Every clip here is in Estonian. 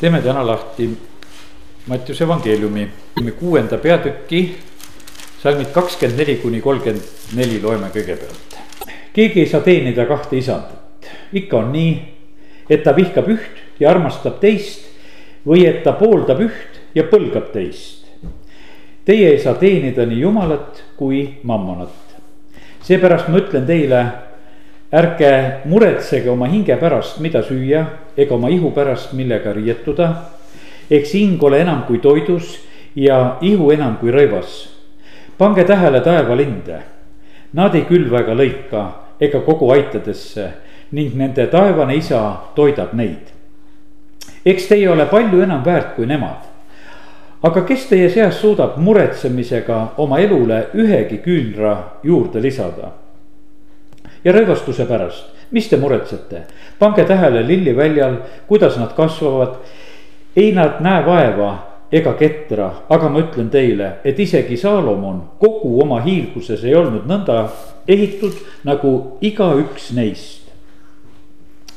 teeme täna lahti Mattiuse evangeeliumi kuuenda peatüki, salmid kakskümmend neli kuni kolmkümmend neli loeme kõigepealt. keegi ei saa teenida kahte isandit, ikka on nii, et ta vihkab üht ja armastab teist või et ta pooldab üht ja põlgab teist. Teie ei saa teenida nii Jumalat kui mammonat. seepärast ma ütlen teile, ärge muretsege oma hinge pärast, mida süüa, ega oma ihu pärast, millega riietuda. eks hing ole enam kui toidus ja ihu enam kui rõivas. pange tähele taevalinde, nad ei külva ega lõika ega kogu aitadesse ning nende taevane isa toidab neid. eks teie ole palju enam väärt kui nemad. aga kes teie seas suudab muretsemisega oma elule ühegi küünra juurde lisada? Ja rõivastuse pärast, mis te muretsete, pange tähele lilliväljal, kuidas nad kasvavad. ei nad näe vaeva ega ketra, aga ma ütlen teile, et isegi Saalomon kogu oma hiilguses ei olnud nõnda ehitud nagu igaüks neist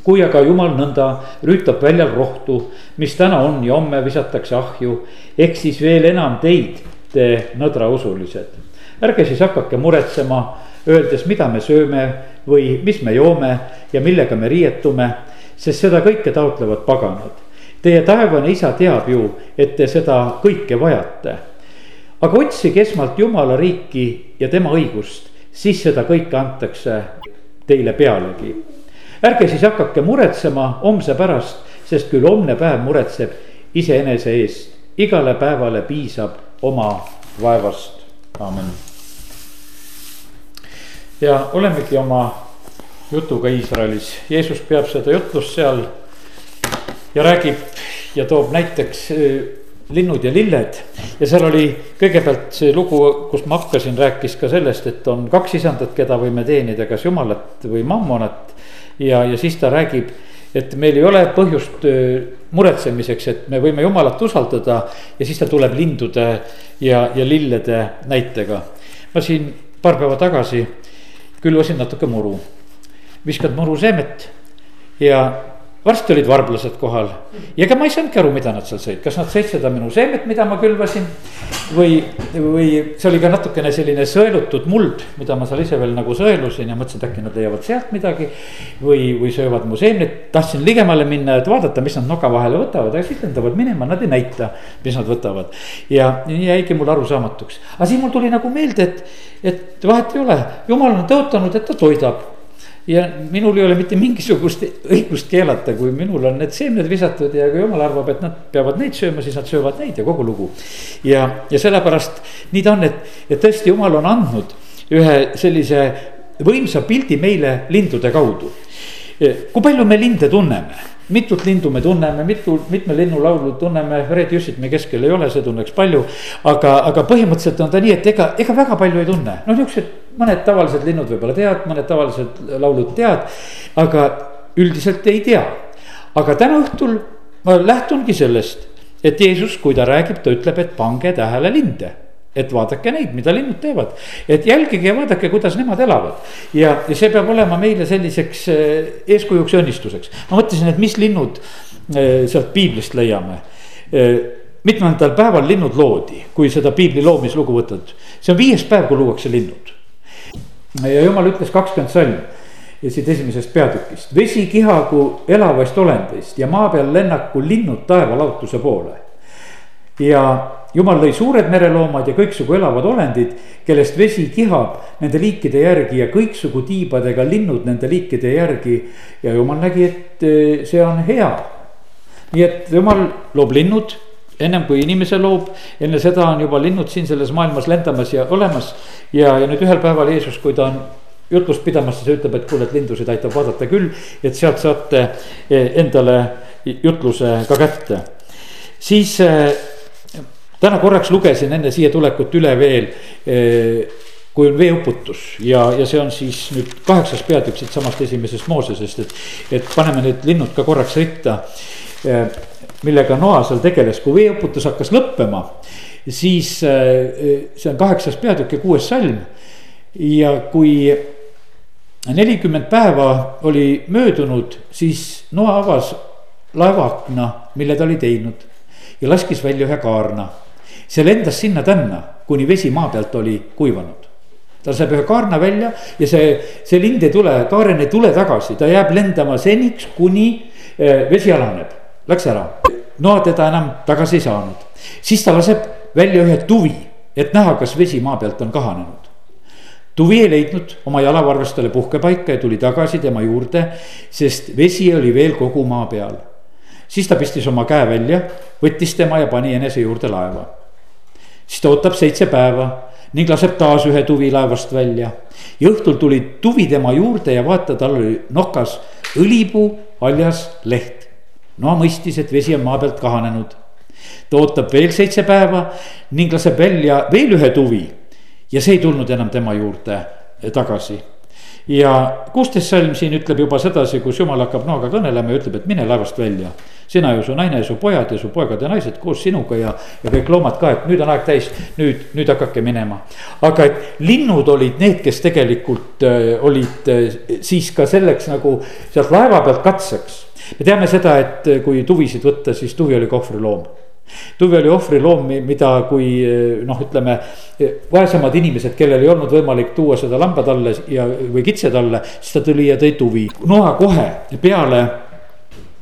kui aga jumal nõnda rüütab väljal rohtu, mis täna on ja homme visatakse ahju, eks siis veel enam teid, te nõdrausulised. ärge siis hakake muretsema, öeldes, mida me sööme või mis me joome ja millega me riietume, sest seda kõike taotlevad paganad. Teie taevane isa teab ju, et te seda kõike vajate. aga otsige esmalt Jumala riiki ja tema õigust, siis seda kõike antakse teile pealegi. ärge siis hakake muretsema homse pärast, sest küll homne päev muretseb iseenese eest, igale päevale piisab oma vaevast, aamen. Ja olemegi oma jutuga Iisraelis, Jeesus peab seda jutlust seal ja räägib ja toob näiteks linnud ja lilled. ja seal oli kõigepealt see lugu, kust ma hakkasin, rääkis ka sellest, et on kaks isandat, keda võime teenida, kas jumalat või mammonat. ja, ja siis ta räägib, et meil ei ole põhjust muretsemiseks, et me võime jumalat usaldada ja siis ta tuleb lindude ja, ja lillede näitega. ma siin paar päeva tagasi külvasin natuke muru. Viskad muruseemet ja varsti olid varblased kohal ja ega ma ei saanudki aru, mida nad seal sõid, kas nad sõid seda minu seemet, mida ma külvasin. või, või see oli ka natukene selline sõelutud muld, mida ma seal ise veel nagu sõelusin ja mõtlesin, et äkki nad leiavad sealt midagi. või, või söövad mu seemneid, tahtsin ligemale minna, et vaadata, mis nad noka vahele võtavad, aga siis lendavad minema, nad ei näita, mis nad võtavad. ja nii jäigi mul arusaamatuks, aga siis mul tuli nagu meelde, et, et vahet ei ole, jumal on tõotanud, et ta toidab ja minul ei ole mitte mingisugust õigust keelata, kui minul on need seemned visatud ja kui jumal arvab, et nad peavad neid sööma, siis nad söövad neid ja kogu lugu. ja, ja sellepärast nii ta on, et, et tõesti jumal on andnud ühe sellise võimsa pildi meile lindude kaudu. kui palju me linde tunneme? mitut lindu me tunneme, mitu, mitme linnulaulu tunneme, Fred Jüssit me keskel ei ole, see tunneks palju. aga, aga põhimõtteliselt on ta nii, et ega, ega väga palju ei tunne, noh niuksed mõned tavalised linnud võib-olla tead, mõned tavalised laulud tead, aga üldiselt ei tea. aga täna õhtul ma lähtungi sellest, et Jeesus, kui ta räägib, ta ütleb, et pange tähele linde et vaadake neid, mida linnud teevad, et jälgige ja vaadake, kuidas nemad elavad. ja, ja see peab olema meile selliseks eh, eeskujuks ja õnnistuseks. ma mõtlesin, et mis linnud eh, sealt piiblist leiame. Eh, mitmendal päeval linnud loodi, kui seda piibli loomislugu võtad, see on viies päev, kui luuakse linnud ja jumal ütles kakskümmend salm ja siit esimesest peatükist, vesi kihagu elavast olendist ja maa peal lennaku linnud taevalaotuse poole. ja jumal lõi suured mereloomad ja kõiksugu elavad olendid, kellest vesi kihab nende liikide järgi ja kõiksugu tiibadega linnud nende liikide järgi. ja jumal nägi, et eh, see on hea. nii et jumal loob linnud ennem kui inimese loob, enne seda on juba linnud siin selles maailmas lendamas ja olemas. ja, ja nüüd ühel päeval Jeesus, kui ta on jutlust pidamas, siis ütleb, et kuule, et lindusid aitab vaadata küll, et sealt saate eh, endale jutluse ka kätte. siis eh, täna korraks lugesin enne siia tulekut üle veel eh, kui on veeuputus ja, ja see on siis nüüd kaheksas peatükk siitsamast esimesest Moosesest, et, et paneme need linnud ka korraks ritta millega Noa seal tegeles, kui veeuputus hakkas lõppema, siis äh, see on kaheksas peatükk ja kuues salm. ja kui nelikümmend päeva oli möödunud, siis Noa avas laevaakna, mille ta oli teinud ja laskis välja ühe kaarna. see lendas sinna-tänna, kuni vesi maa pealt oli kuivanud. ta saab ühe kaarna välja ja see, see lind ei tule, kaaren ei tule tagasi, ta jääb lendama seniks, kuni eh, vesi alaneb. Läks ära, noa teda enam tagasi ei saanud, siis ta laseb välja ühe tuvi, et näha, kas vesi maa pealt on kahanenud tuvi ei leidnud oma jalavarvestele puhkepaika ja tuli tagasi tema juurde, sest vesi oli veel kogu maa peal. siis ta pistis oma käe välja, võttis tema ja pani enese juurde laeva. siis ta ootab seitse päeva ning laseb taas ühe tuvi laevast välja. ja õhtul tuli tuvi tema juurde ja vaata, tal oli nokas õlipuu, haljas leht. No mõistis, et vesi on maa pealt kahanenud. ta ootab veel seitse päeva ning laseb välja veel ühe tuvi ja see ei tulnud enam tema juurde tagasi ja kuusteist salm siin ütleb juba sedasi, kus jumal hakkab noaga kõnelema ja ütleb, et mine laevast välja. sina ja su naine ja su pojad ja su poegad ja naised koos sinuga ja, ja kõik loomad ka, et nüüd on aeg täis, nüüd, nüüd hakake minema. aga et linnud olid need, kes tegelikult äh, olid äh, siis ka selleks nagu sealt laeva pealt katseks. me teame seda, et äh, kui tuvisid võtta, siis tuvi oli kohvriloom Tuvi oli ohvriloom, mida, kui noh, ütleme vaesemad inimesed, kellel ei olnud võimalik tuua seda lamba talle ja, või kitse talle, siis ta tuli ja tõi tuvi. Noa kohe peale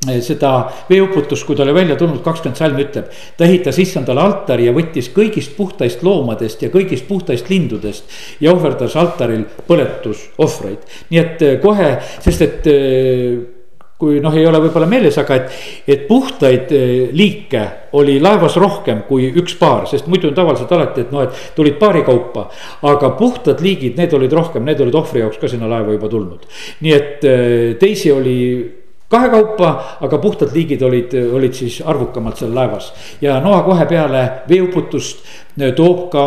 eh, seda veeuputust, kui ta oli välja tulnud, kakskümmend salm ütleb. ta ehitas issandale altari ja võttis kõigist puhtaist loomadest ja kõigist puhtaist lindudest. ja ohverdas altaril põletusohvreid, nii et eh, kohe, sest et eh, kui noh, ei ole võib-olla meeles, aga et, et puhtaid eh, liike oli laevas rohkem kui üks paar, sest muidu on tavaliselt alati, et noh, et tulid paari kaupa. aga puhtad liigid, need olid rohkem, need olid ohvri jaoks ka sinna laeva juba tulnud. nii et eh, teisi oli kahekaupa, aga puhtad liigid olid, olid siis arvukamalt seal laevas. ja Noa kohe peale veeuputust eh, toob ka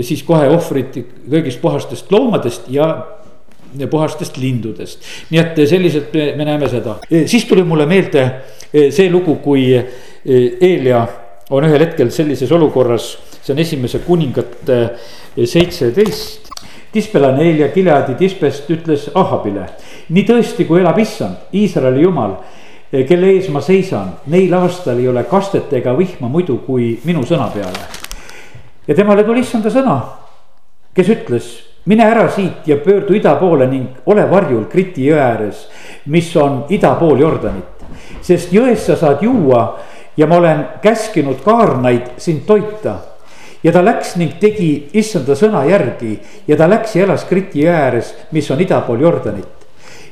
siis kohe ohvrid kõigist puhastest loomadest ja puhastest lindudest. nii et selliselt me, me näeme seda, e, siis tuli mulle meelde e, see lugu, kui Eelia on ühel hetkel sellises olukorras, see on esimese kuningate seitseteist. Tispelane Eelia Gileadi Tispest ütles Ahabile, nii tõesti, kui elab issand, Iisraeli jumal kelle ees ma seisan, neil aastal ei ole kastet ega vihma muidu kui minu sõna peale. ja temale tuli issanda sõna, kes ütles mine ära siit ja pöördu ida poole ning ole varjul Kriti jõe ääres, mis on ida pool Jordanit. sest jõest sa saad juua ja ma olen käskinud kaarnaid sind toita. ja ta läks ning tegi issanda sõna järgi ja ta läks ja elas Kriti jõe ääres, mis on ida pool Jordanit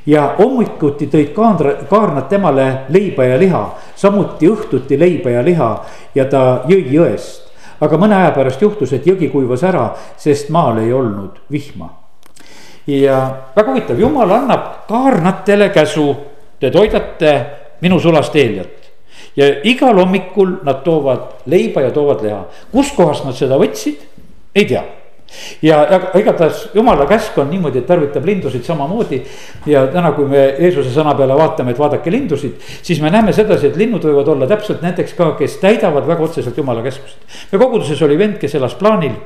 ja hommikuti tõid kaandra, kaarnad temale leiba ja liha, samuti õhtuti leiba ja liha ja ta jõi jõest aga mõne aja pärast juhtus, et jõgi kuivas ära, sest maal ei olnud vihma. ja väga huvitav, jumal annab kaarnatele käsu, te toidate minu sulast eeljat. Ja igal hommikul nad toovad leiba ja toovad liha, kuskohast nad seda võtsid, ei tea ja, ja igatahes jumala käsk on niimoodi, et tarvitab lindusid samamoodi. ja täna, kui me Jeesuse sõna peale vaatame, et vaadake lindusid, siis me näeme sedasi, et linnud võivad olla täpselt näiteks ka, kes täidavad väga otseselt jumala käskusid. me koguduses oli vend, kes elas plaanil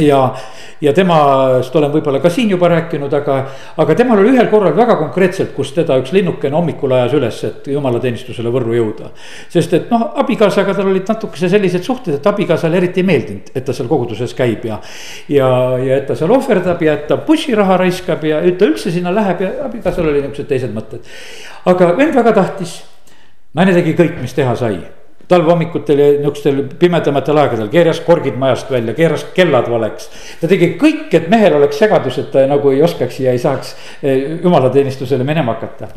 ja, ja temast olen võib-olla ka siin juba rääkinud, aga, aga temal oli ühel korral väga konkreetselt, kus teda üks linnukene hommikul ajas üles, et jumalateenistusele Võrru jõuda. sest et noh, abikaasaga tal olid natukese sellised suhted, et abikaasale eriti ei meeldinud, et ta seal koguduses käib ja. ja, ja et ta seal ohverdab ja et ta bussiraha raiskab ja et ta üldse sinna läheb ja abikaasal oli niuksed teised mõtted. aga vend väga tahtis, naine tegi kõik, mis teha sai talvehommikutel ja niisugustel pimedamatel aegadel keeras korgid majast välja, keeras kellad valeks. ta tegi kõik, et mehel oleks segadus, et ta nagu ei oskaks ja ei saaks eh, jumalateenistusele minema hakata.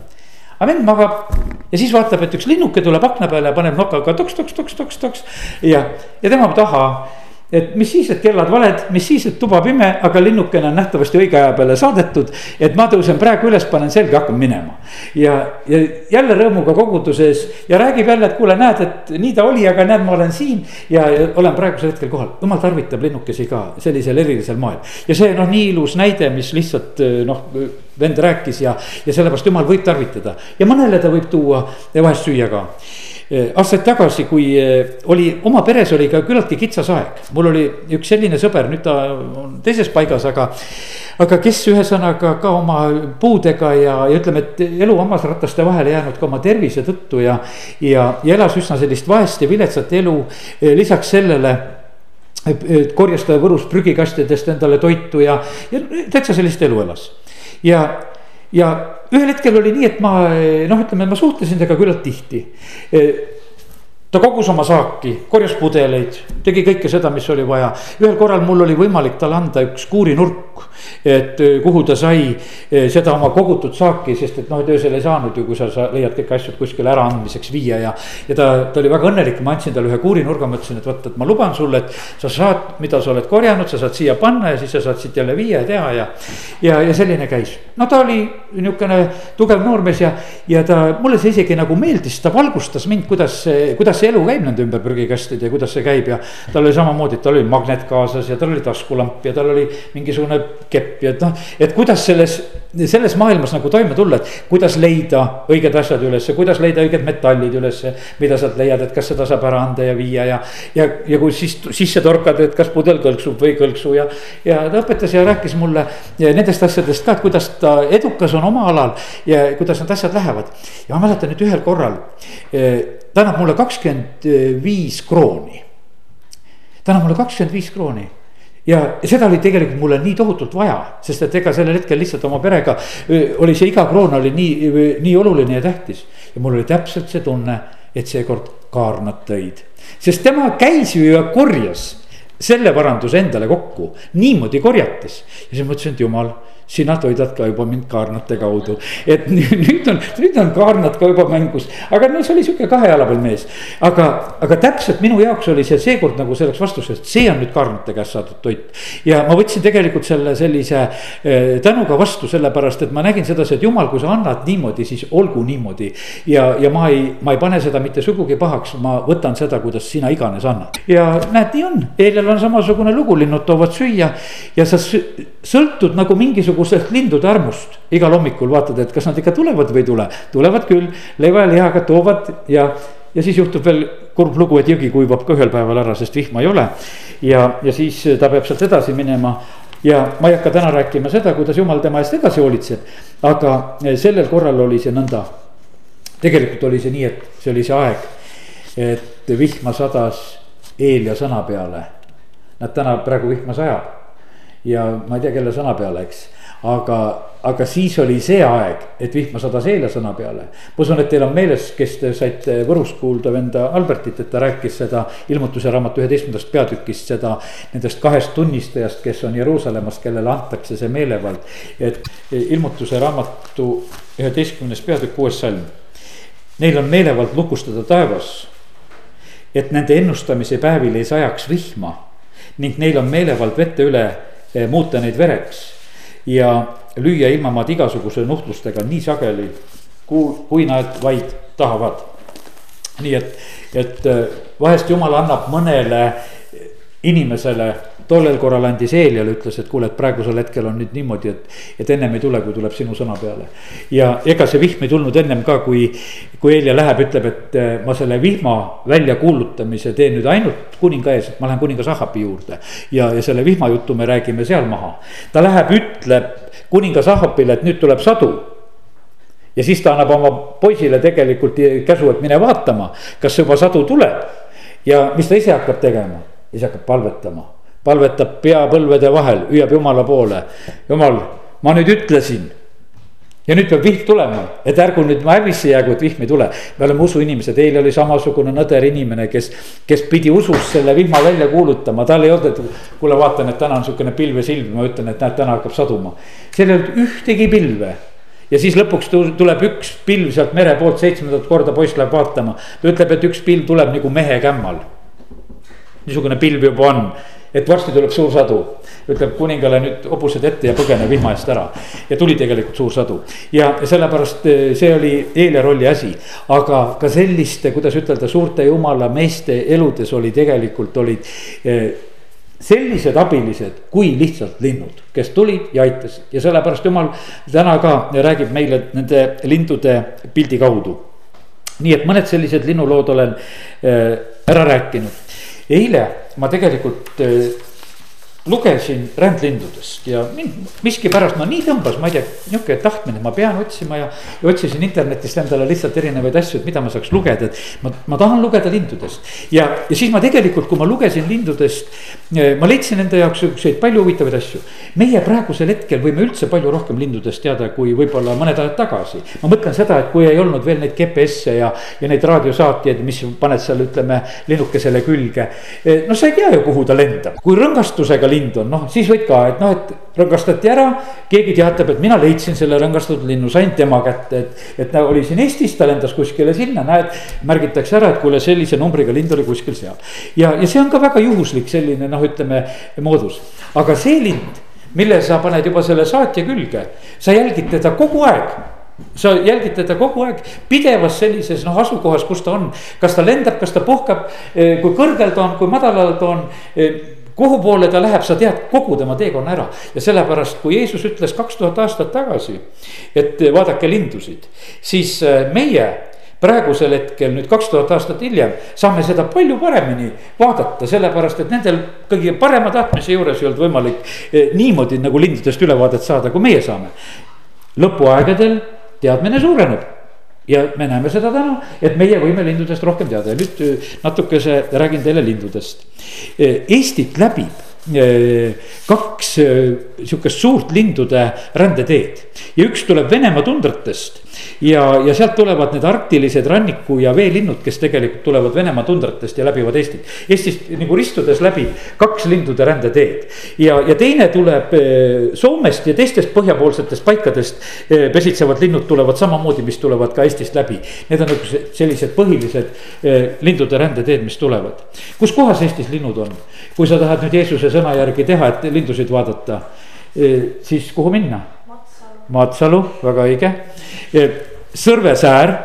aga vend magab ja siis vaatab, et üks linnuke tuleb akna peale ja paneb nokaga toks, toks, toks, toks, toks ja, ja tema taha et mis siis, et kellad valed, mis siis, et tuba pime, aga linnukene on nähtavasti õige aja peale saadetud. et ma tõusen praegu üles, panen selga, hakkan minema. ja, ja jälle rõõmuga koguduses ja räägib jälle, et kuule, näed, et nii ta oli, aga näed, ma olen siin. ja, ja olen praegusel hetkel kohal, jumal tarvitab linnukesi ka sellisel erilisel moel. ja see noh, nii ilus näide, mis lihtsalt noh, vend rääkis ja, ja sellepärast jumal võib tarvitada ja mõnele ta võib tuua vahest süüa ka aastaid tagasi, kui eh, oli oma peres oli ka küllaltki kitsas aeg, mul oli üks selline sõber, nüüd ta on teises paigas, aga. aga kes ühesõnaga ka oma puudega ja, ja ütleme, et elu hammasrataste vahele jäänud ka oma tervise tõttu ja. ja, ja elas üsna sellist vaest ja viletsat elu, lisaks sellele korjas ta Võrus prügikastidest endale toitu ja, ja täitsa sellist elu elas. ja, ja ühel hetkel oli nii, et ma noh, ütleme, ma suhtlesin temaga küllalt tihti ta kogus oma saaki, korjas pudeleid, tegi kõike seda, mis oli vaja. ühel korral mul oli võimalik talle anda üks kuurinurk, et eh, kuhu ta sai eh, seda oma kogutud saaki, sest et noh, et öösel ei saanud ju, kui sa, sa leiad kõik asjad kuskile äraandmiseks viia ja. ja ta, ta oli väga õnnelik, ma andsin talle ühe kuurinurga, ma ütlesin, et vot, et ma luban sulle, et sa saad, mida sa oled korjanud, sa saad siia panna ja siis sa saad siit jälle viia ja teha ja. ja, ja selline käis, no ta oli niisugune tugev noormees ja, ja ta, mulle see isegi nagu meeldis, ta valgustas mind, kuidas, kuidas kuidas see elu käib nende ümber prügikastide ja kuidas see käib ja. tal oli samamoodi, et tal oli magnet kaasas ja tal oli taskulamp ja tal oli mingisugune kepp ja et noh, et kuidas selles, selles maailmas nagu toime tulla, et kuidas leida õiged asjad ülesse, kuidas leida õiged metallid ülesse. mida sealt leiad, et kas seda saab ära anda ja viia ja, ja, ja kui siis sisse torkad, et kas pudel kõlksub või ei kõlksu ja. ja ta õpetas ja rääkis mulle nendest asjadest ka, et kuidas ta edukas on oma alal ja kuidas need asjad lähevad. ja ma mäletan, et ühel korral eh, ta annab mulle kakskümmend viis krooni. ta annab mulle kakskümmend viis krooni ja seda oli tegelikult mulle nii tohutult vaja, sest et ega sellel hetkel lihtsalt oma perega oli see iga kroon oli nii, nii oluline ja tähtis. ja mul oli täpselt see tunne, et seekord kaarnad tõid, sest tema käis ju ja korjas selle varanduse endale kokku, niimoodi korjates ja siis mõtlesin, et jumal sina toidad ka juba mind kaarnate kaudu. et nüüd on, nüüd on kaarnad ka juba mängus, aga no see oli sihuke kahe jala peal mees. aga, aga täpselt minu jaoks oli see seekord nagu selleks vastuseks, see on nüüd kaarnate käest saadud toit. ja ma võtsin tegelikult selle sellise eh, tänuga vastu, sellepärast et ma nägin sedasi, et jumal, kui sa annad niimoodi, siis olgu niimoodi. ja, ja ma ei, ma ei pane seda mitte sugugi pahaks, ma võtan seda, kuidas sina iganes annad. ja näed, nii on, eilel on samasugune lugu, linnud toovad süüa ja sa sõltud nagu mingisugusest lindude armust. igal hommikul vaatad, et kas nad ikka tulevad või ei tule, tulevad küll, leiva ja lihaga toovad ja, ja siis juhtub veel kurb lugu, et jõgi kuivab ka ühel päeval ära, sest vihma ei ole. ja, ja siis ta peab sealt edasi minema ja ma ei hakka täna rääkima seda, kuidas jumal tema eest edasi hoolitseb, aga sellel korral oli see nõnda. tegelikult oli see nii, et see oli see aeg, et vihma sadas Eelia sõna peale. Nad täna praegu vihma sajab ja ma ei tea, kelle sõna peale, eks. Aga, aga siis oli see aeg, et vihma sadas eile sõna peale. ma usun, et teil on meeles, kes te saite Võrus kuulda venda Albertit, et ta rääkis seda ilmutuse raamatu üheteistkümnendast peatükist, seda. Nendest kahest tunnistajast, kes on Jeruusalemmast, kellele antakse see meelevald. et ilmutuse raamatu üheteistkümnes peatükk, kuues salm. Neil on meelevald lukustada taevas et nende ennustamise päevil ei sajaks vihma ning neil on meelevald vette üle Eh, muuta neid vereks ja lüüa ilmamaad igasuguse nuhtlustega nii sageli, kui, kui nad vaid tahavad. nii et, et eh, vahest jumal annab mõnele inimesele tollel korral andis Eeliale, ütles, et kuule, et praegusel hetkel on nüüd niimoodi, et, et ennem ei tule, kui tuleb sinu sõna peale. ja ega see vihm ei tulnud ennem ka, kui, kui Eelia läheb, ütleb, et eh, ma selle vihma väljakuulutamise teen nüüd ainult kuninga ees, et ma lähen kuningas Ahabi juurde. ja, ja selle vihmajutu me räägime seal maha. ta läheb, ütleb kuningas Ahabile, et nüüd tuleb sadu ja siis ta annab oma poisile tegelikult käsu, et mine vaatama, kas juba sadu tuleb. ja mis ta ise hakkab tegema, ise hakkab palvetama palvetab peapõlvede vahel, hüüab jumala poole. jumal, ma nüüd ütlesin. ja nüüd peab vihm tulema, et ärgu nüüd häbisse jäägu, et vihm ei tule. me oleme usuinimesed, eile oli samasugune nõder inimene, kes, kes pidi usus selle vihma välja kuulutama, tal ei olnud, et kuule, vaatan, et täna on sihukene pilvesilm, ma ütlen, et näed, täna hakkab saduma. seal ei olnud ühtegi pilve ja siis lõpuks tuleb üks pilv sealt mere poolt seitsmendat korda poiss läheb vaatama. ta ütleb, et üks pilv tuleb nagu mehe kämmal. Niisugune pilv juba on et varsti tuleb suur sadu. ütleb kuningale nüüd hobused ette ja põgene vihma eest ära. ja tuli tegelikult suur sadu ja sellepärast eh, see oli Eelia rolli asi. aga ka selliste, kuidas ütelda, suurte jumala meeste eludes oli tegelikult olid eh, sellised abilised kui lihtsalt linnud, kes tulid ja aitasid ja sellepärast jumal täna ka räägib meile nende lindude pildi kaudu. nii et mõned sellised linnulood olen äh, ära rääkinud eile ma tegelikult äh, lugesin rändlindudest ja mind miskipärast no nii tõmbas, ma ei tea, nihuke tahtmine, ma pean otsima ja. ja otsisin internetist endale lihtsalt erinevaid asju, et mida ma saaks lugeda, et ma, ma tahan lugeda lindudest. ja, ja siis ma tegelikult, kui ma lugesin lindudest, eh, ma leidsin enda jaoks siukseid palju huvitavaid asju. meie praegusel hetkel võime üldse palju rohkem lindudest teada, kui võib-olla mõned ajad tagasi. ma mõtlen seda, et kui ei olnud veel neid GPS-e ja, ja neid raadiosaatjaid, mis paned seal, ütleme, linnukesele külge. Eh, no sa ei tea ju, kuhu ta lendab, kui rõngastusega lind on, noh siis võid ka, et noh, et rõngastati ära. keegi teatab, et mina leidsin selle rõngastatud linnu, sain tema kätte, et, et ta oli siin Eestis, ta lendas kuskile sinna, näed. märgitakse ära, et kuule, sellise numbriga lind oli kuskil seal. ja, ja see on ka väga juhuslik selline noh, ütleme moodus, aga see lind mille sa paned juba selle saatja külge, sa jälgid teda kogu aeg sa jälgid teda kogu aeg pidevas sellises noh, asukohas, kus ta on, kas ta lendab, kas ta puhkab, kui kõrgel ta on, kui madalal ta on kuhu poole ta läheb, sa tead kogu tema teekonna ära ja sellepärast, kui Jeesus ütles kaks tuhat aastat tagasi, et vaadake lindusid, siis äh, meie praegusel hetkel nüüd kaks tuhat aastat hiljem saame seda palju paremini vaadata, sellepärast et nendel kõige parema tahtmise juures ei olnud võimalik äh, niimoodi nagu lindudest ülevaadet saada, kui meie saame. lõpuaegadel teadmine suureneb ja me näeme seda täna, et meie võime lindudest rohkem teada ja nüüd äh, natukese räägin teile lindudest. Äh, Eestit läbib äh, kaks sihukest suurt lindude rändeteed ja üks tuleb Venemaa tundratest ja, ja sealt tulevad need arktilised ranniku ja veelinnud, kes tegelikult tulevad Venemaa tundratest ja läbivad Eestit. Eestist nagu ristudes läbi kaks lindude rändeteed ja, ja teine tuleb eh, Soomest ja teistest põhjapoolsetest paikadest eh, pesitsevad linnud tulevad samamoodi, mis tulevad ka Eestist läbi. Need on nagu sellised põhilised eh, lindude rändeteed, mis tulevad. kus kohas Eestis linnud on? kui sa tahad nüüd Jeesuse sõna järgi teha, et lindusid vaadata, siis kuhu minna? Matsalu, väga õige. Sõrvesäär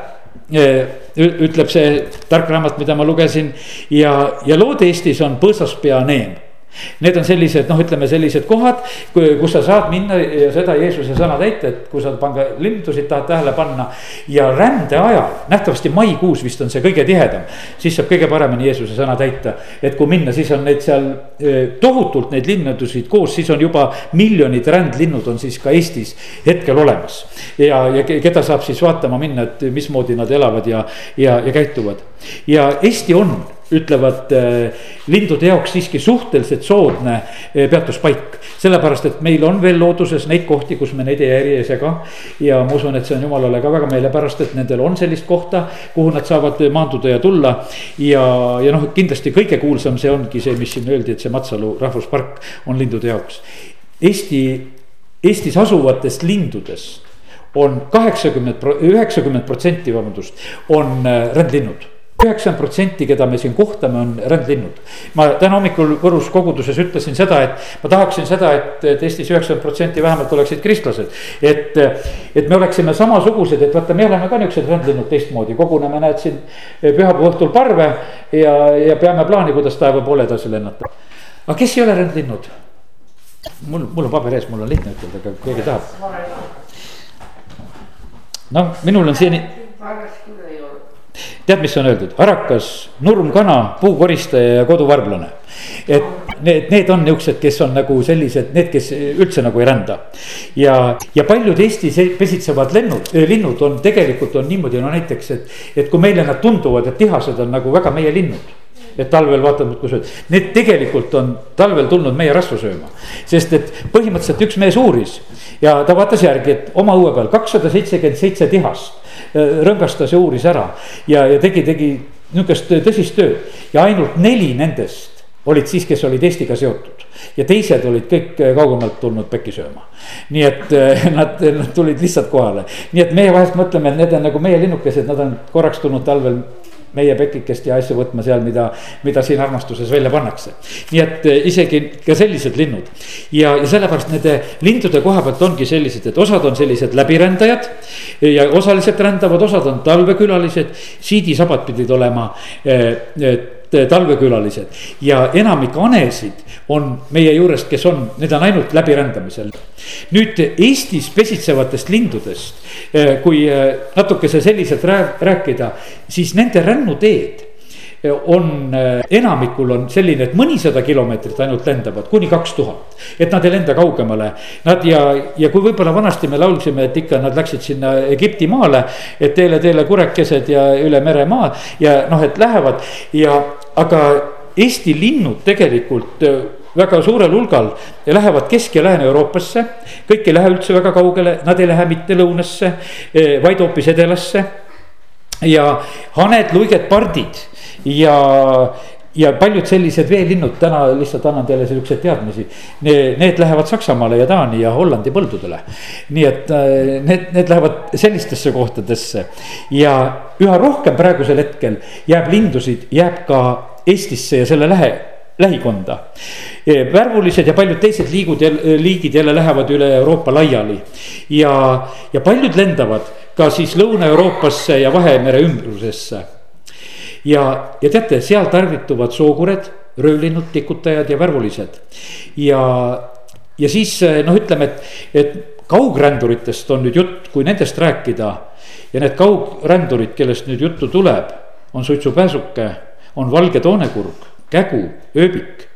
ütleb see tark raamat, mida ma lugesin ja, ja lood Eestis on põõsaspea neem Need on sellised noh, ütleme sellised kohad, kus sa saad minna ja seda Jeesuse sõna täita, et kui sa pange lindusid tahad tähele panna. ja rände ajal, nähtavasti maikuus vist on see kõige tihedam, siis saab kõige paremini Jeesuse sõna täita. et kui minna, siis on neid seal tohutult neid linnudusid koos, siis on juba miljonid rändlinnud on siis ka Eestis hetkel olemas. ja, ja keda saab siis vaatama minna, et mismoodi nad elavad ja, ja, ja käituvad ja Eesti on ütlevad äh, lindude jaoks siiski suhteliselt soodne äh, peatuspaik. sellepärast, et meil on veel looduses neid kohti, kus me neid ei häiri ei sega. ja ma usun, et see on jumalale ka väga meelepärast, et nendel on sellist kohta, kuhu nad saavad maanduda ja tulla. ja, ja noh, kindlasti kõige kuulsam see ongi see, mis siin öeldi, et see Matsalu rahvuspark on lindude jaoks. Eesti, Eestis asuvatest lindudest on kaheksakümmend, üheksakümmend protsenti, vabandust, on äh, rändlinnud üheksakümmend protsenti, keda me siin kohtame, on rändlinnud. ma täna hommikul Võrus koguduses ütlesin seda, et ma tahaksin seda, et, et Eestis üheksakümmend protsenti vähemalt oleksid kristlased. et, et me oleksime samasugused, et vaata, me oleme ka niuksed rändlinnud teistmoodi, koguneme, näed siin pühapäeva õhtul parve ja, ja peame plaani, kuidas taeva poole edasi lennata. aga kes ei ole rändlinnud? mul, mul on paber ees, mul on lihtne ütelda, aga keegi tahab. noh, minul on siiani tead, mis on öeldud, arakas, nurmkana, puukoristaja ja koduvarblane. et need, need on niuksed, kes on nagu sellised, need, kes üldse nagu ei rända. ja, ja paljud Eestis pesitsevad lennud, linnud on tegelikult on niimoodi, no näiteks, et, et kui meile nad tunduvad, et tihased on nagu väga meie linnud et talvel vaatad muudkui sööd, need tegelikult on talvel tulnud meie rasva sööma. sest et põhimõtteliselt üks mees uuris ja ta vaatas järgi, et oma õue peal kakssada seitsekümmend seitse tihast rõngastas ja uuris ära ja, ja tegi, tegi nihukest tõsist tööd. Ja ainult neli nendest olid siis, kes olid Eestiga seotud. Ja teised olid kõik kaugemalt tulnud pekki sööma. nii et äh, nad, nad tulid lihtsalt kohale, nii et meie vahest mõtleme, et need on nagu meie linnukesed, nad on korraks tulnud talvel meie pekikest ja asju võtma seal, mida, mida siin armastuses välja pannakse. nii et eh, isegi ka sellised linnud ja, ja sellepärast nende lindude koha pealt ongi sellised, et osad on sellised läbirändajad. ja osaliselt rändavad, osad on talvekülalised, siidisabad pidid olema eh, talvekülalised ja enamik hanesid on meie juurest, kes on, need on ainult läbirändamisel. nüüd Eestis pesitsevatest lindudest, eh, kui eh, natukese selliselt rääkida, siis nende rännuteed on, enamikul on selline, et mõnisada kilomeetrit ainult lendavad, kuni kaks tuhat. et nad ei lenda kaugemale, nad ja, ja kui võib-olla vanasti me laulsime, et ikka nad läksid sinna Egipti maale. et teele, teele kurekesed ja üle mere maa ja noh, et lähevad ja, aga Eesti linnud tegelikult väga suurel hulgal lähevad Kesk- ja Lääne-Euroopasse. kõik ei lähe üldse väga kaugele, nad ei lähe mitte lõunasse, eh, vaid hoopis edelasse. ja haned, luiged, pardid ja, ja paljud sellised veelinnud, täna lihtsalt annan teile siukseid teadmisi. Need lähevad Saksamaale ja Taani ja Hollandi põldudele. nii et eh, need, need lähevad sellistesse kohtadesse ja üha rohkem praegusel hetkel jääb lindusid, jääb ka Eestisse ja selle lähe lähikonda. värvulised ja paljud teised liigud liigid jälle lähevad üle Euroopa laiali. ja, ja paljud lendavad ka siis Lõuna-Euroopasse ja Vahemere ümbrusesse. Ja, ja teate, seal tarvituvad sookured, röövlinnud, tikutajad ja värvulised. ja, ja siis noh, ütleme, et, et kaugränduritest on nüüd jutt, kui nendest rääkida. ja need kaugrändurid, kellest nüüd juttu tuleb, on suitsupääsuke, on valge toonekurg kägu, ööbik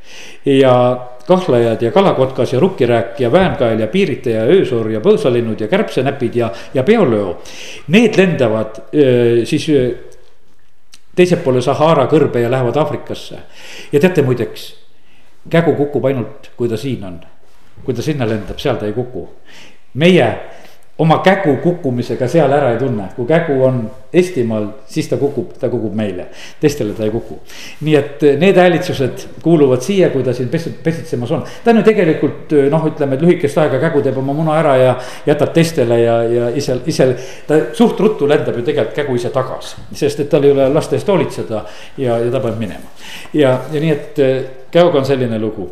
ja kahlajad ja kalakotkas ja rukkirääk ja väänkael ja piiritaja, öösoor ja põõsalinnud ja kärbsenäpid ja, ja peolöö. Need lendavad öö, siis öö, teiselt poole Sahara kõrbe ja lähevad Aafrikasse. ja teate muideks, kägu kukub ainult, kui ta siin on. kui ta sinna lendab, seal ta ei kuku. meie oma kägu kukkumisega seal ära ei tunne, kui kägu on Eestimaal, siis ta kukub, ta kukub meile, teistele ta ei kuku. nii et eh, need häälitsused kuuluvad siia, kui ta siin pesitsemas on, ta on ju tegelikult eh, noh, ütleme, et lühikest aega kägu teeb oma muna ära ja jätab teistele ja, ja ise, ise. ta suht ruttu lendab ju tegelikult kägu ise tagasi, sest et tal ei ole laste eest hoolitseda ja, ja ta peab minema. ja, ja nii, et eh, käoga on selline lugu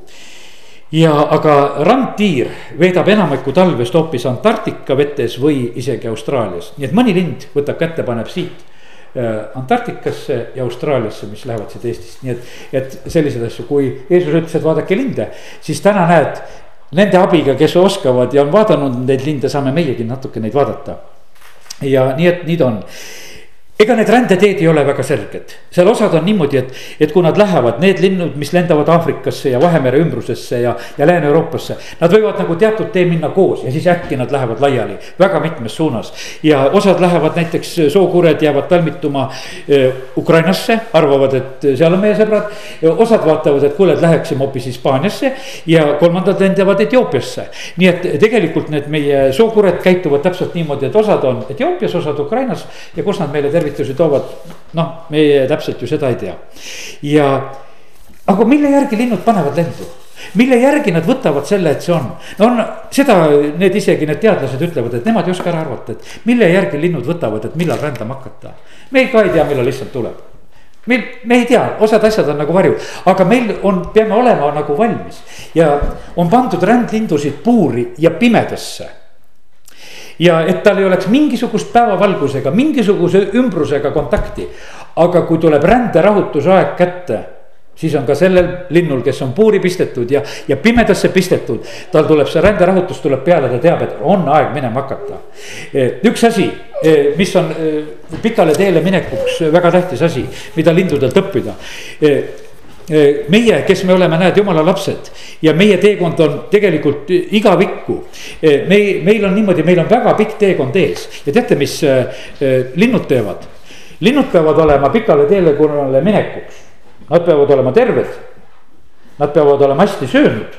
ja aga randtiir veedab enamiku talvest hoopis Antarktika vetes või isegi Austraalias, nii et mõni lind võtab kätte, paneb siit äh, Antarktikasse ja Austraaliasse, mis lähevad siit Eestist, nii et, et selliseid asju, kui Jeesus ütles, et vaadake linde, siis täna näed. Nende abiga, kes oskavad ja on vaadanud neid linde, saame meiegi natuke neid vaadata. ja nii, et nii ta on ega need rändeteed ei ole väga selged, seal osad on niimoodi, et, et kui nad lähevad, need linnud, mis lendavad Aafrikasse ja Vahemere ümbrusesse ja, ja Lääne-Euroopasse. Nad võivad nagu teatud tee minna koos ja siis äkki nad lähevad laiali väga mitmes suunas. ja osad lähevad näiteks, sookured jäävad talmituma eh, Ukrainasse, arvavad, et seal on meie sõbrad. osad vaatavad, et kuule, et läheksime hoopis Hispaaniasse ja kolmandad lendavad Etioopiasse. nii et tegelikult need meie sookured käituvad täpselt niimoodi, et osad on Etioopias, osad Ukrainas ja kus nad meile tervitavad tervitusi toovad, noh, meie täpselt ju seda ei tea. ja, aga mille järgi linnud panevad lendu? mille järgi nad võtavad selle, et see on, no on seda, need isegi need teadlased ütlevad, et nemad ei oska ära arvata, et mille järgi linnud võtavad, et millal rändama hakata. me ka ei tea, millal lihtsalt tuleb meil, me ei tea, osad asjad on nagu varju, aga meil on, peame olema nagu valmis ja on pandud rändlindusid puuri ja pimedasse ja et tal ei oleks mingisugust päevavalgusega, mingisuguse ümbrusega kontakti. aga kui tuleb ränderahutuse aeg kätte siis on ka sellel linnul, kes on puuri pistetud ja, ja pimedasse pistetud, tal tuleb see ränderahutus tuleb peale, ta teab, et on aeg minema hakata. üks asi, mis on pikale teele minekuks väga tähtis asi, mida lindudelt õppida meie, kes me oleme, näed, jumala lapsed ja meie teekond on tegelikult igavikku. me, meil on niimoodi, meil on väga pikk teekond ees ja teate, mis linnud teevad? linnud peavad olema pikale teelekonnale minekuks, nad peavad olema terved. Nad peavad olema hästi söönud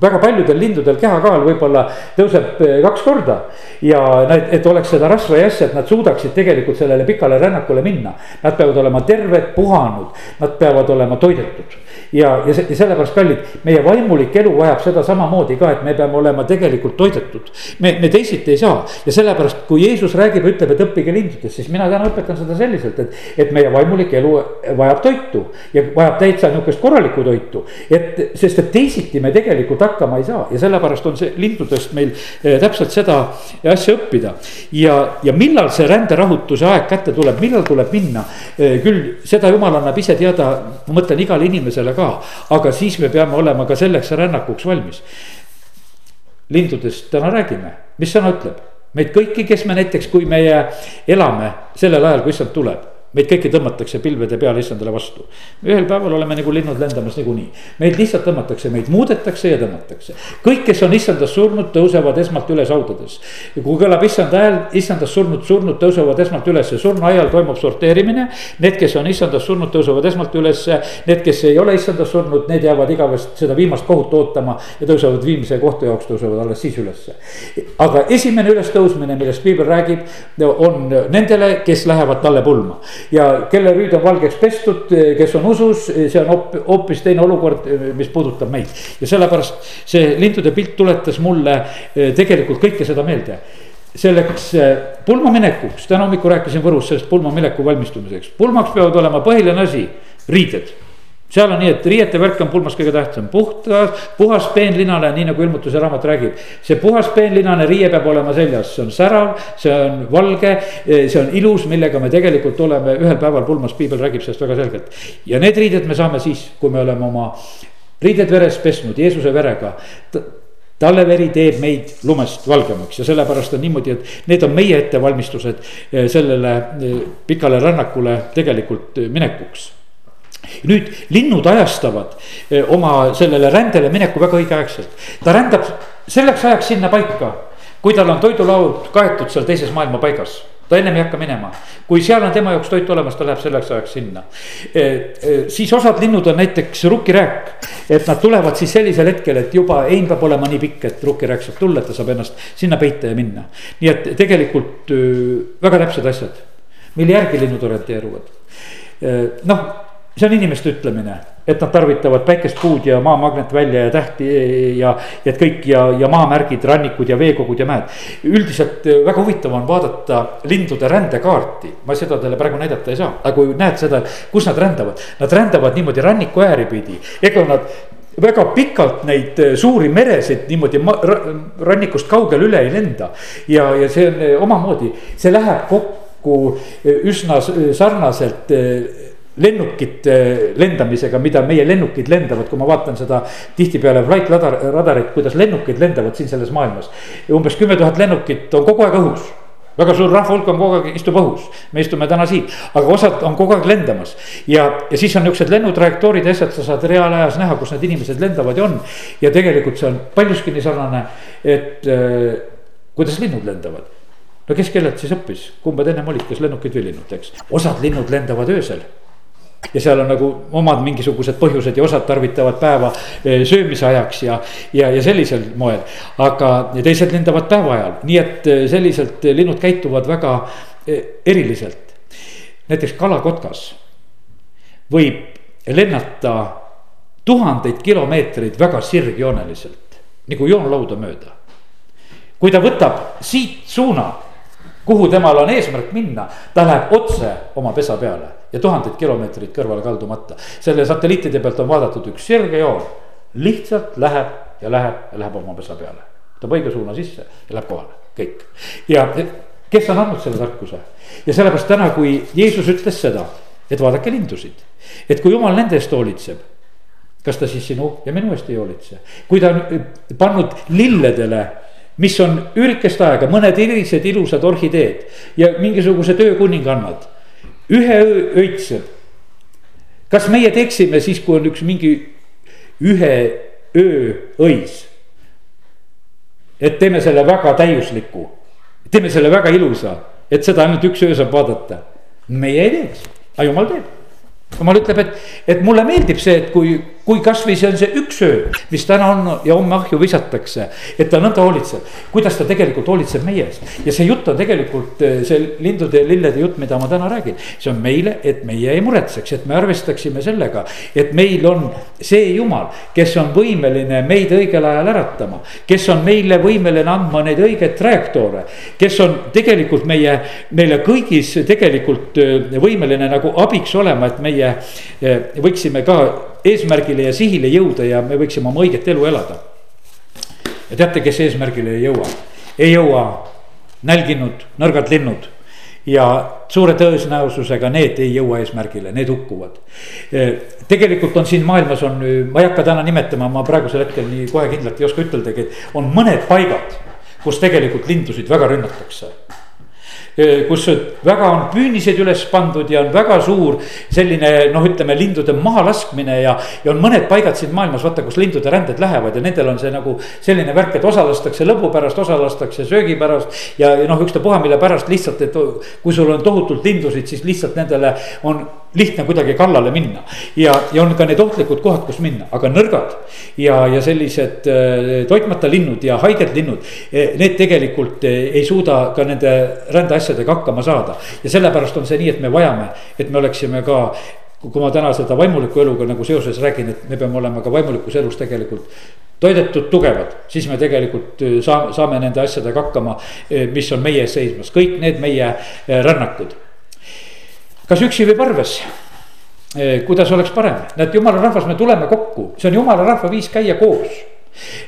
väga paljudel lindudel kehakaal võib-olla tõuseb eh, kaks korda. ja need, et oleks seda rasva ja asja, et nad suudaksid tegelikult sellele pikale rännakule minna. Nad peavad olema terved, puhanud, nad peavad olema toidetud. Ja, ja, ja sellepärast kallid, meie vaimulik elu vajab seda samamoodi ka, et me peame olema tegelikult toidetud. me, me teisiti ei saa ja sellepärast, kui Jeesus räägib ütleb, et õppige lindudest, siis mina täna õpetan seda selliselt, et, et meie vaimulik elu vajab toitu ja vajab täitsa nihukest korralikku toitu. et, sest et teisiti me tegelikult hakkama ei saa ja sellepärast on see lindudest meil eh, täpselt seda asja õppida. ja, ja millal see ränderahutuse aeg kätte tuleb, millal tuleb minna, eh, küll seda jumal annab ise teada, ma mõtlen igale inimesele ka, aga siis me peame olema ka selleks rännakuks valmis. lindudest täna räägime, mis sõna ütleb? meid kõiki, kes me näiteks, kui meie elame sellel ajal, kui issand tuleb meid kõiki tõmmatakse pilvede peale issandale vastu. ühel päeval oleme nagu linnud lendamas niikuinii, meid lihtsalt tõmmatakse, meid muudetakse ja tõmmatakse. kõik, kes on issandas surnud, tõusevad esmalt üles haudades. kui kõlab issanda hääl, issandas surnud, surnud tõusevad esmalt üles, surnuaial toimub sorteerimine. Need, kes on issandas surnud, tõusevad esmalt üles, need, kes ei ole issandas surnud, need jäävad igavest seda viimast kohut ootama ja tõusevad viimse kohtu jaoks, tõusevad alles siis ülesse. aga esimene ülestõusmine, millest piibel räägib, on nendele, kes lähevad talle pulma ja kelle rüüd on valgeks pestud, kes on usus, see on hoopis teine olukord, mis puudutab meid. ja sellepärast see lindude pilt tuletas mulle eh, tegelikult kõike seda meelde. Selleks eh, pulmaminekuks, täna hommikul rääkisin Võrus sellest pulmamineku valmistumiseks, pulmaks peavad olema põhiline asi, riided seal on nii, et riiete värk on pulmas kõige tähtsam, puhtas, puhas peenlinane, nii nagu ilmutuse raamat räägib. see puhas peenlinane riie peab olema seljas, see on särav, see on valge, see on ilus, millega me tegelikult oleme ühel päeval pulmas, piibel räägib sellest väga selgelt. ja need riided me saame siis, kui me oleme oma riided veres pesnud Jeesuse verega. Talle veri teeb meid lumest valgemaks. Ja sellepärast on niimoodi, et need on meie ettevalmistused eh, sellele eh, pikale rännakule tegelikult eh, minekuks nüüd linnud ajastavad eh, oma sellele rändele mineku väga õigeaegselt. ta rändab selleks ajaks sinna paika, kui tal on toidulaud kaetud seal teises maailma paigas ta ennem ei hakka minema, kui seal on tema jaoks toit olemas, ta läheb selleks ajaks sinna. Eh, eh, siis osad linnud on näiteks rukkirääk, et nad tulevad siis sellisel hetkel, et juba hein peab olema nii pikk, et rukkirääk saab tulla, et ta saab ennast sinna peita ja minna. nii et tegelikult väga täpsed asjad, mille järgi linnud orienteeruvad. noh see on inimeste ütlemine, et nad tarvitavad päikest, puud ja maamagnet välja ja tähti ja, ja et kõik ja, ja maamärgid, rannikud ja veekogud ja mäed. üldiselt äh, väga huvitav on vaadata lindude rändekaarti, ma seda teile praegu näidata ei saa, aga kui näed seda, kus nad rändavad, nad rändavad niimoodi ranniku ääri pidi, ega nad väga pikalt neid äh, suuri meresid niimoodi rannikust kaugele üle ei lenda. ja, ja see on äh, omamoodi, see läheb kokku üsna sarnaselt lennukite lendamisega, mida meie lennukid lendavad, kui ma vaatan seda tihtipeale flight radar, radarit, kuidas lennukid lendavad siin selles maailmas. umbes kümme tuhat lennukit on kogu aeg õhus väga suur rahvahulk on kogu aeg, istub õhus, me istume täna siin, aga osad on kogu aeg lendamas. ja, ja siis on niuksed lennutrajektoorid ja asjad, sa saad reaalajas näha, kus need inimesed lendavad ja on. ja tegelikult see on paljuski nii sarnane, et äh, kuidas linnud lendavad. no kes kellelt siis õppis, kumba te ennem olid, kas lennukid või linnud, eks, osad linnud lendavad öösel ja seal on nagu omad mingisugused põhjused ja osad tarvitavad päeva eh, söömise ajaks ja, ja, ja sellisel moel. aga teised lendavad päeva ajal, nii et eh, selliselt linnud käituvad väga eh, eriliselt. näiteks kalakotkas võib lennata tuhandeid kilomeetreid väga sirgjooneliselt, nagu joonlauda mööda. kui ta võtab siit suuna kuhu temal on eesmärk minna, ta läheb otse oma pesa peale ja tuhandeid kilomeetreid kõrvale kaldumata. selle satelliitide pealt on vaadatud üks sirge joon, lihtsalt läheb ja läheb ja läheb oma pesa peale. võtab õige suuna sisse ja läheb kohale, kõik. ja kes on andnud selle tarkuse ja sellepärast täna, kui Jeesus ütles seda, et vaadake lindusid, et kui jumal nende eest hoolitseb kas ta siis sinu ja minu eest ei hoolitse, kui ta on pannud lilledele mis on üürikest aega, mõned irised ilusad orhideed ja mingisugused öökuningannad. ühe öö öitseb. kas meie teeksime siis, kui on üks mingi ühe öö õis? et teeme selle väga täiusliku, teeme selle väga ilusa, et seda ainult üks öö saab vaadata. meie ei teeks, aga jumal teeb. jumal ütleb, et, et mulle meeldib see, et kui kui kasvõi see on see üks öö, mis täna on ja homme ahju visatakse, et ta nõnda hoolitseb, kuidas ta tegelikult hoolitseb meie eest. ja see jutt on tegelikult eh, see lindude ja lillede jutt, mida ma täna räägin, see on meile, et meie ei muretseks, et me arvestaksime sellega, et meil on see jumal, kes on võimeline meid õigel ajal äratama, kes on meile võimeline andma neid õigeid trajektoore, kes on tegelikult meie, meile kõigis tegelikult eh, võimeline nagu abiks olema, et meie eh, võiksime ka eesmärgile ja sihile jõuda ja me võiksime oma õiget elu elada. ja teate, kes eesmärgile ei jõua? ei jõua nälginud, nõrgad linnud ja suure tõenäosusega need ei jõua eesmärgile, need hukkuvad. tegelikult on siin maailmas on, ma ei hakka täna nimetama, ma praegusel hetkel nii kohe kindlalt ei oska üteldagi, et on mõned paigad, kus tegelikult lindusid väga rünnatakse kus väga on püüniseid üles pandud ja on väga suur selline noh, ütleme lindude mahalaskmine ja. ja on mõned paigad siin maailmas, vaata, kus lindude ränded lähevad ja nendel on see nagu selline värk, et osa lastakse lõbu pärast, osa lastakse söögi pärast. ja, ja noh, ükstapuha mille pärast lihtsalt, et kui sul on tohutult lindusid, siis lihtsalt nendele on lihtne kuidagi kallale minna. ja, ja on ka need ohtlikud kohad, kus minna, aga nõrgad ja, ja sellised äh, toitmata linnud ja haiged linnud. Eh, need tegelikult eh, ei suuda ka nende rändeasjadega hakkama saada ja sellepärast on see nii, et me vajame, et me oleksime ka kui ma täna seda vaimuliku eluga nagu seoses räägin, et me peame olema ka vaimulikus elus tegelikult toidetud, tugevad, siis me tegelikult eh, saame, saame nende asjadega hakkama, mis on meie ees seismas, kõik need meie rännakud kas üksi või parves? Eh, kuidas oleks parem, näed, jumala rahvas, me tuleme kokku, see on jumala rahva viis käia koos.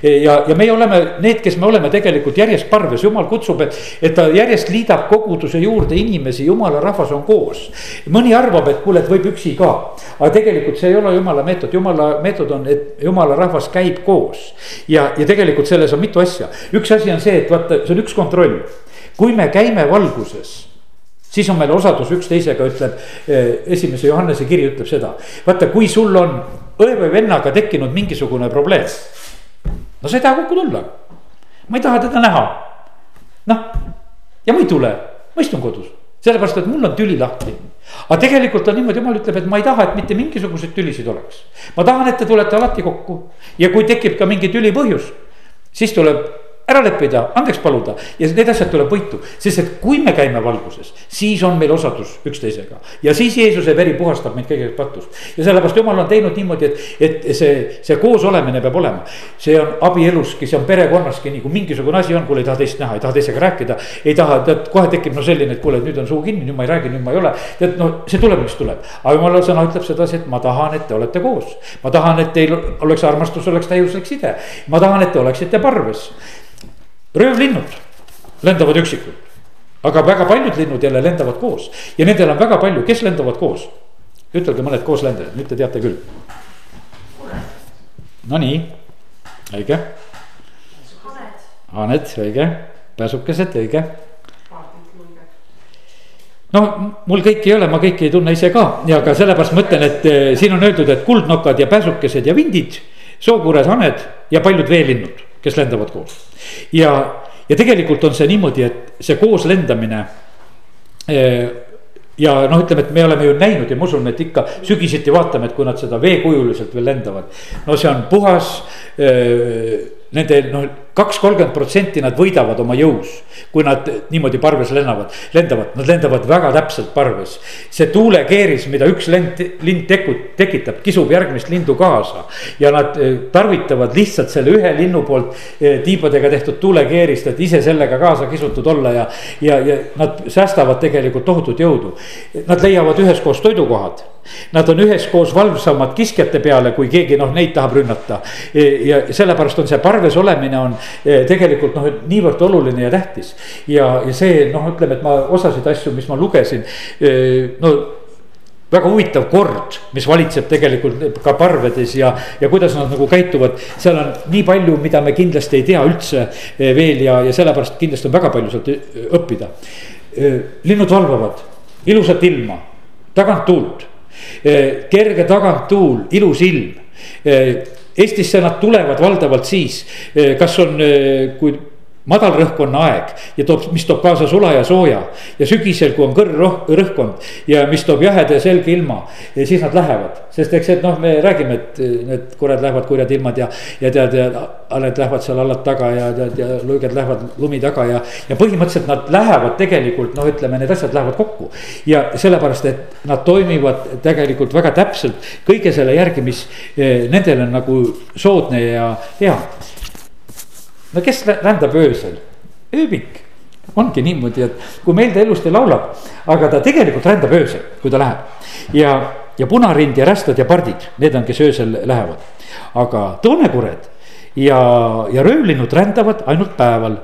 Eh, ja, ja meie oleme need, kes me oleme tegelikult järjest parves, jumal kutsub, et, et ta järjest liidab koguduse juurde inimesi, jumala rahvas on koos. mõni arvab, et kuule, et võib üksi ka, aga tegelikult see ei ole jumala meetod, jumala meetod on, et jumala rahvas käib koos. ja, ja tegelikult selles on mitu asja, üks asi on see, et vaata, see on üks kontroll, kui me käime valguses siis on meil osadus üksteisega, ütleb eh, esimese Johannese kiri ütleb seda. vaata, kui sul on õe või vennaga tekkinud mingisugune probleem. no sa ei taha kokku tulla. ma ei taha teda näha. noh, ja ma ei tule, ma istun kodus, sellepärast et mul on tüli lahti. aga tegelikult on niimoodi, jumal ütleb, et ma ei taha, et mitte mingisuguseid tülisid oleks. ma tahan, et te tulete alati kokku ja kui tekib ka mingi tüli põhjus, siis tuleb ära leppida, andeks paluda ja need asjad tuleb võitu, sest et kui me käime valguses, siis on meil osadus üksteisega. ja siis Jeesuse veri puhastab meid kõigest patust ja sellepärast jumal on teinud niimoodi, et, et see, see koosolemine peab olema. see on abieluski, see on perekonnaski, nii kui mingisugune asi on, kuule ei taha teist näha, ei taha teisega rääkida. ei taha, tead kohe tekib no selline, et kuule, nüüd on suu kinni, nüüd ma ei räägi, nüüd ma ei ole. tead noh, see tuleb, mis tuleb, aga jumala sõna ütleb sedasi, et ma tahan, et te olete koos. ma tahan, et teil oleks armastus, oleks täiuslik side, ma tahan, et te oleksite parves röövlinnud. Lendavad üksikult, aga väga paljud linnud jälle lendavad koos. Ja nendel on väga palju, kes lendavad koos? ütelge mõned kooslendajad, nüüd te teate küll. Nonii, õige. haned, õige, pääsukesed, õige. No mul kõiki ei ole, ma kõiki ei tunne ise ka. Ja ka sellepärast ma ütlen, et eh, siin on öeldud, et kuldnokad ja pääsukesed ja vindid, sookuured, haned ja paljud veelinnud kes lendavad koos. ja, ja tegelikult on see niimoodi, et see koos lendamine eh, ja noh, ütleme, et me oleme ju näinud ja ma usun, et ikka sügiseti vaatame, et kui nad seda veekujuliselt veel lendavad. no see on puhas äh, nende noh, kaks, kolmkümmend protsenti nad võidavad oma jõus. kui nad niimoodi parves lennavad, lendavad, nad lendavad väga täpselt parves. see tuulekeeris, mida üks lend, lind teku-, tekitab, kisub järgmist lindu kaasa. ja nad eh, tarvitavad lihtsalt selle ühe linnu poolt eh, tiibadega tehtud tuulekeerist, et ise sellega kaasa kisutud olla ja. ja, ja nad säästavad tegelikult tohutut jõudu. Nad leiavad üheskoos toidukohad Nad on üheskoos valvsamad kiskjate peale, kui keegi noh, neid tahab rünnata. E, ja sellepärast on see parves olemine on e, tegelikult noh, niivõrd oluline ja tähtis. ja, ja see noh, ütleme, et ma osasid asju, mis ma lugesin, e, no väga huvitav kord, mis valitseb tegelikult ka parvedes ja, ja kuidas nad nagu käituvad. seal on nii palju, mida me kindlasti ei tea üldse veel ja, ja sellepärast kindlasti on väga palju sealt õppida. linnud valvavad ilusat ilma, tagant tuult kerge taganttuul, ilus ilm. Eh, Eestisse nad tulevad valdavalt siis, eh, kas on, kui madalrõhkkonna aeg ja toob, mis toob kaasa sula ja sooja. ja sügisel, kui on kõrg rõhkkond ja mis toob jaheda ja selge ilma, siis nad lähevad. sest eks, et noh, me räägime, et need kurjad lähevad kurjad ilmad ja, ja tead, ja haled lähevad seal allad taga ja tead ja luiged lähevad lumi taga ja. ja põhimõtteliselt nad lähevad tegelikult noh, ütleme, need asjad lähevad kokku. ja sellepärast, et nad toimivad tegelikult väga täpselt kõige selle järgi, mis eh, nendele on nagu soodne ja hea no kes rändab öösel? ööbik ongi niimoodi, et kui meil ta elust ei laulab, aga ta tegelikult rändab öösel, kui ta läheb. ja, ja punarind ja rästad ja pardid, need on, kes öösel lähevad. aga toonekured ja, ja röövlinud rändavad ainult päeval.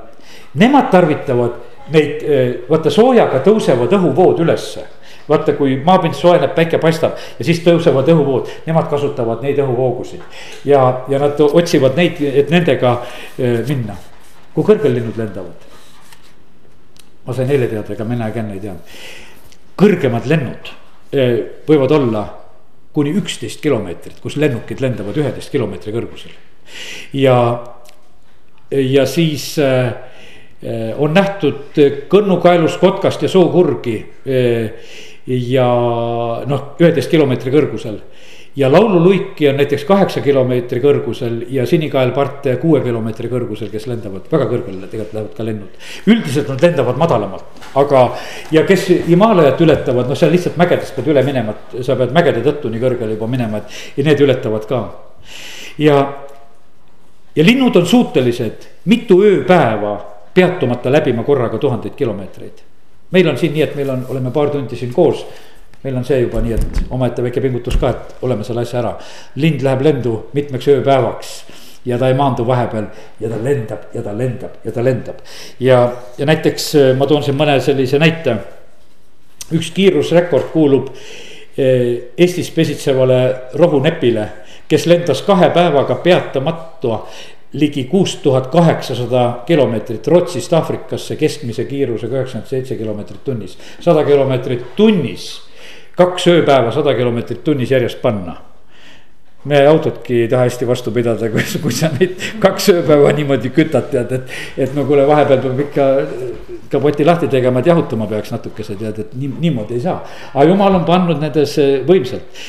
Nemad tarvitavad neid, eh, vaata soojaga tõusevad õhuvood ülesse vaata, kui maapind soojeneb, päike paistab ja siis tõusevad õhuvood, nemad kasutavad neid õhuvoogusid. ja, ja nad otsivad neid, et nendega minna. kui kõrgel linnud lendavad? ma sain eile teada, ega mina ka enne ei teadnud. kõrgemad lennud võivad olla kuni üksteist kilomeetrit, kus lennukid lendavad üheteist kilomeetri kõrgusel. ja, ja siis on nähtud kõnnukaelust, kotkast ja sookurgi ja noh, üheteist kilomeetri kõrgusel ja laululuiki on näiteks kaheksa kilomeetri kõrgusel ja sinikaelparte kuue kilomeetri kõrgusel, kes lendavad väga kõrgele, tegelikult lähevad ka lennud. üldiselt nad lendavad madalamalt, aga ja kes Himaalajat ületavad, noh, seal lihtsalt mägedest pead üle minema, et sa pead mägede tõttu nii kõrgele juba minema, et ja need ületavad ka. ja, ja linnud on suutelised mitu ööpäeva peatumata läbima korraga tuhandeid kilomeetreid. Meil on siin nii, et meil on, oleme paar tundi siin koos meil on see juba nii, et omaette väike pingutus ka, et oleme selle asja ära. lind läheb lendu mitmeks ööpäevaks ja ta ei maandu vahepeal ja ta lendab ja ta lendab ja ta lendab. ja, ja näiteks äh, ma toon siin mõne sellise näite. üks kiirusrekord kuulub äh, Eestis pesitsevale rohunepile, kes lendas kahe päevaga peatamata ligi kuus tuhat kaheksasada kilomeetrit Rootsist Aafrikasse keskmise kiirusega üheksakümmend seitse kilomeetrit tunnis, sada kilomeetrit tunnis kaks ööpäeva sada kilomeetrit tunnis järjest panna me autotki ei taha hästi vastu pidada, kui, kui sa neid kaks ööpäeva niimoodi kütad, tead, et. et no kuule, vahepeal peab ikka kapoti lahti tegema, et jahutama peaks natukese, tead, et nii, niimoodi ei saa. aga jumal on pannud nendes eh, võimsalt,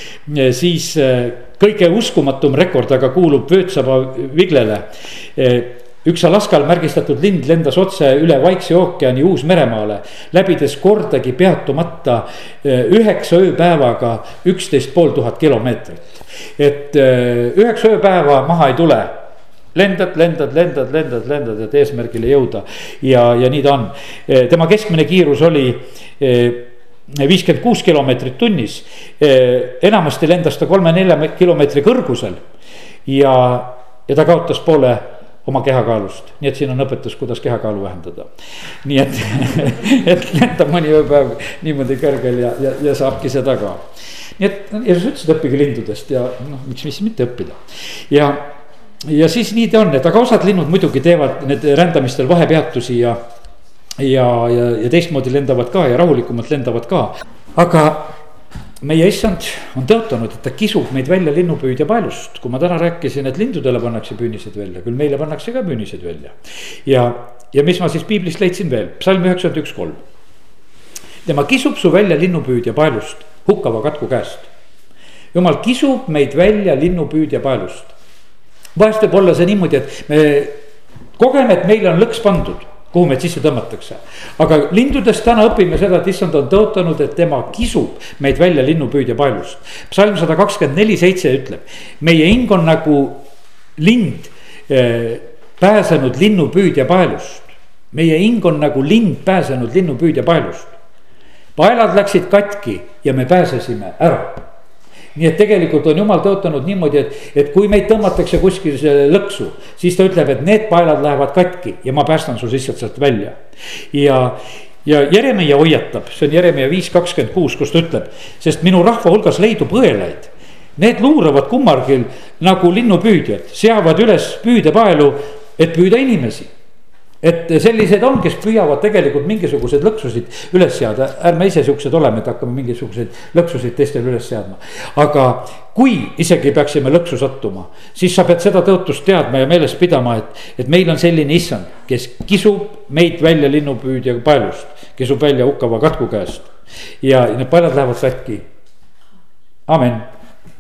siis eh, kõige uskumatum rekord aga kuulub Vöötsaba Viglele eh, üks Alaskal märgistatud lind lendas otse üle Vaikse ookeani Uus-Meremaale, läbides kordagi peatumata eh, üheksa ööpäevaga üksteist pool tuhat kilomeetrit. et eh, üheksa ööpäeva maha ei tule lendad, lendad, lendad, lendad, lendad, et eesmärgile jõuda ja, ja nii ta on. Eh, tema keskmine kiirus oli viiskümmend kuus kilomeetrit tunnis. enamasti lendas ta kolme-nelja kilomeetri kõrgusel ja, ja ta kaotas poole oma kehakaalust, nii et siin on õpetus, kuidas kehakaalu vähendada. nii et, et lendab mõni ööpäev niimoodi kõrgel ja, ja, ja saabki seda ka. nii et Jeesus ütles, et õppige lindudest ja noh, miks siis mitte õppida. ja, ja siis nii ta on, et aga osad linnud muidugi teevad need rändamistel vahepeatusi ja. ja, ja, ja teistmoodi lendavad ka ja rahulikumalt lendavad ka, aga meie issand on tõotanud, et ta kisub meid välja linnupüüdja paelust, kui ma täna rääkisin, et lindudele pannakse püünised välja, küll meile pannakse ka püünised välja. ja, ja mis ma siis piiblist leidsin veel, psalm üheksakümmend üks, kolm. tema kisub su välja linnupüüdja paelust, hukkava katku käest. jumal kisub meid välja linnupüüdja paelust. vahest võib olla see niimoodi, et me kogeme, et meile on lõks pandud kuhu meid sisse tõmmatakse. aga lindudest täna õpime seda, et issand on tõotanud, et tema kisub meid välja linnupüüdja paelust. psalm sada kakskümmend neli, seitse ütleb, meie hing on nagu lind eh, pääsenud linnupüüdja paelust. meie hing on nagu lind pääsenud linnupüüdja paelust. paelad läksid katki ja me pääsesime ära nii et tegelikult on jumal tõotanud niimoodi, et, et kui meid tõmmatakse kuskile lõksu, siis ta ütleb, et need paelad lähevad katki ja ma päästan su lihtsalt sealt välja. ja, ja Jeremia hoiatab, see on Jeremia viis kakskümmend kuus, kus ta ütleb, sest minu rahva hulgas leidub õelaid. Need luuravad kummargil nagu linnupüüdjad, seavad üles püüdepaelu, et püüda inimesi et sellised on, kes püüavad tegelikult mingisuguseid lõksusid üles seada, ärme ise siuksed oleme, et hakkame mingisuguseid lõksusid teistele üles seadma. aga kui isegi peaksime lõksu sattuma, siis sa pead seda tõotust teadma ja meeles pidama, et, et meil on selline issand, kes kisub meid välja linnupüüdja paelust, kisub välja hukkava katku käest ja need paelad lähevad katki. amin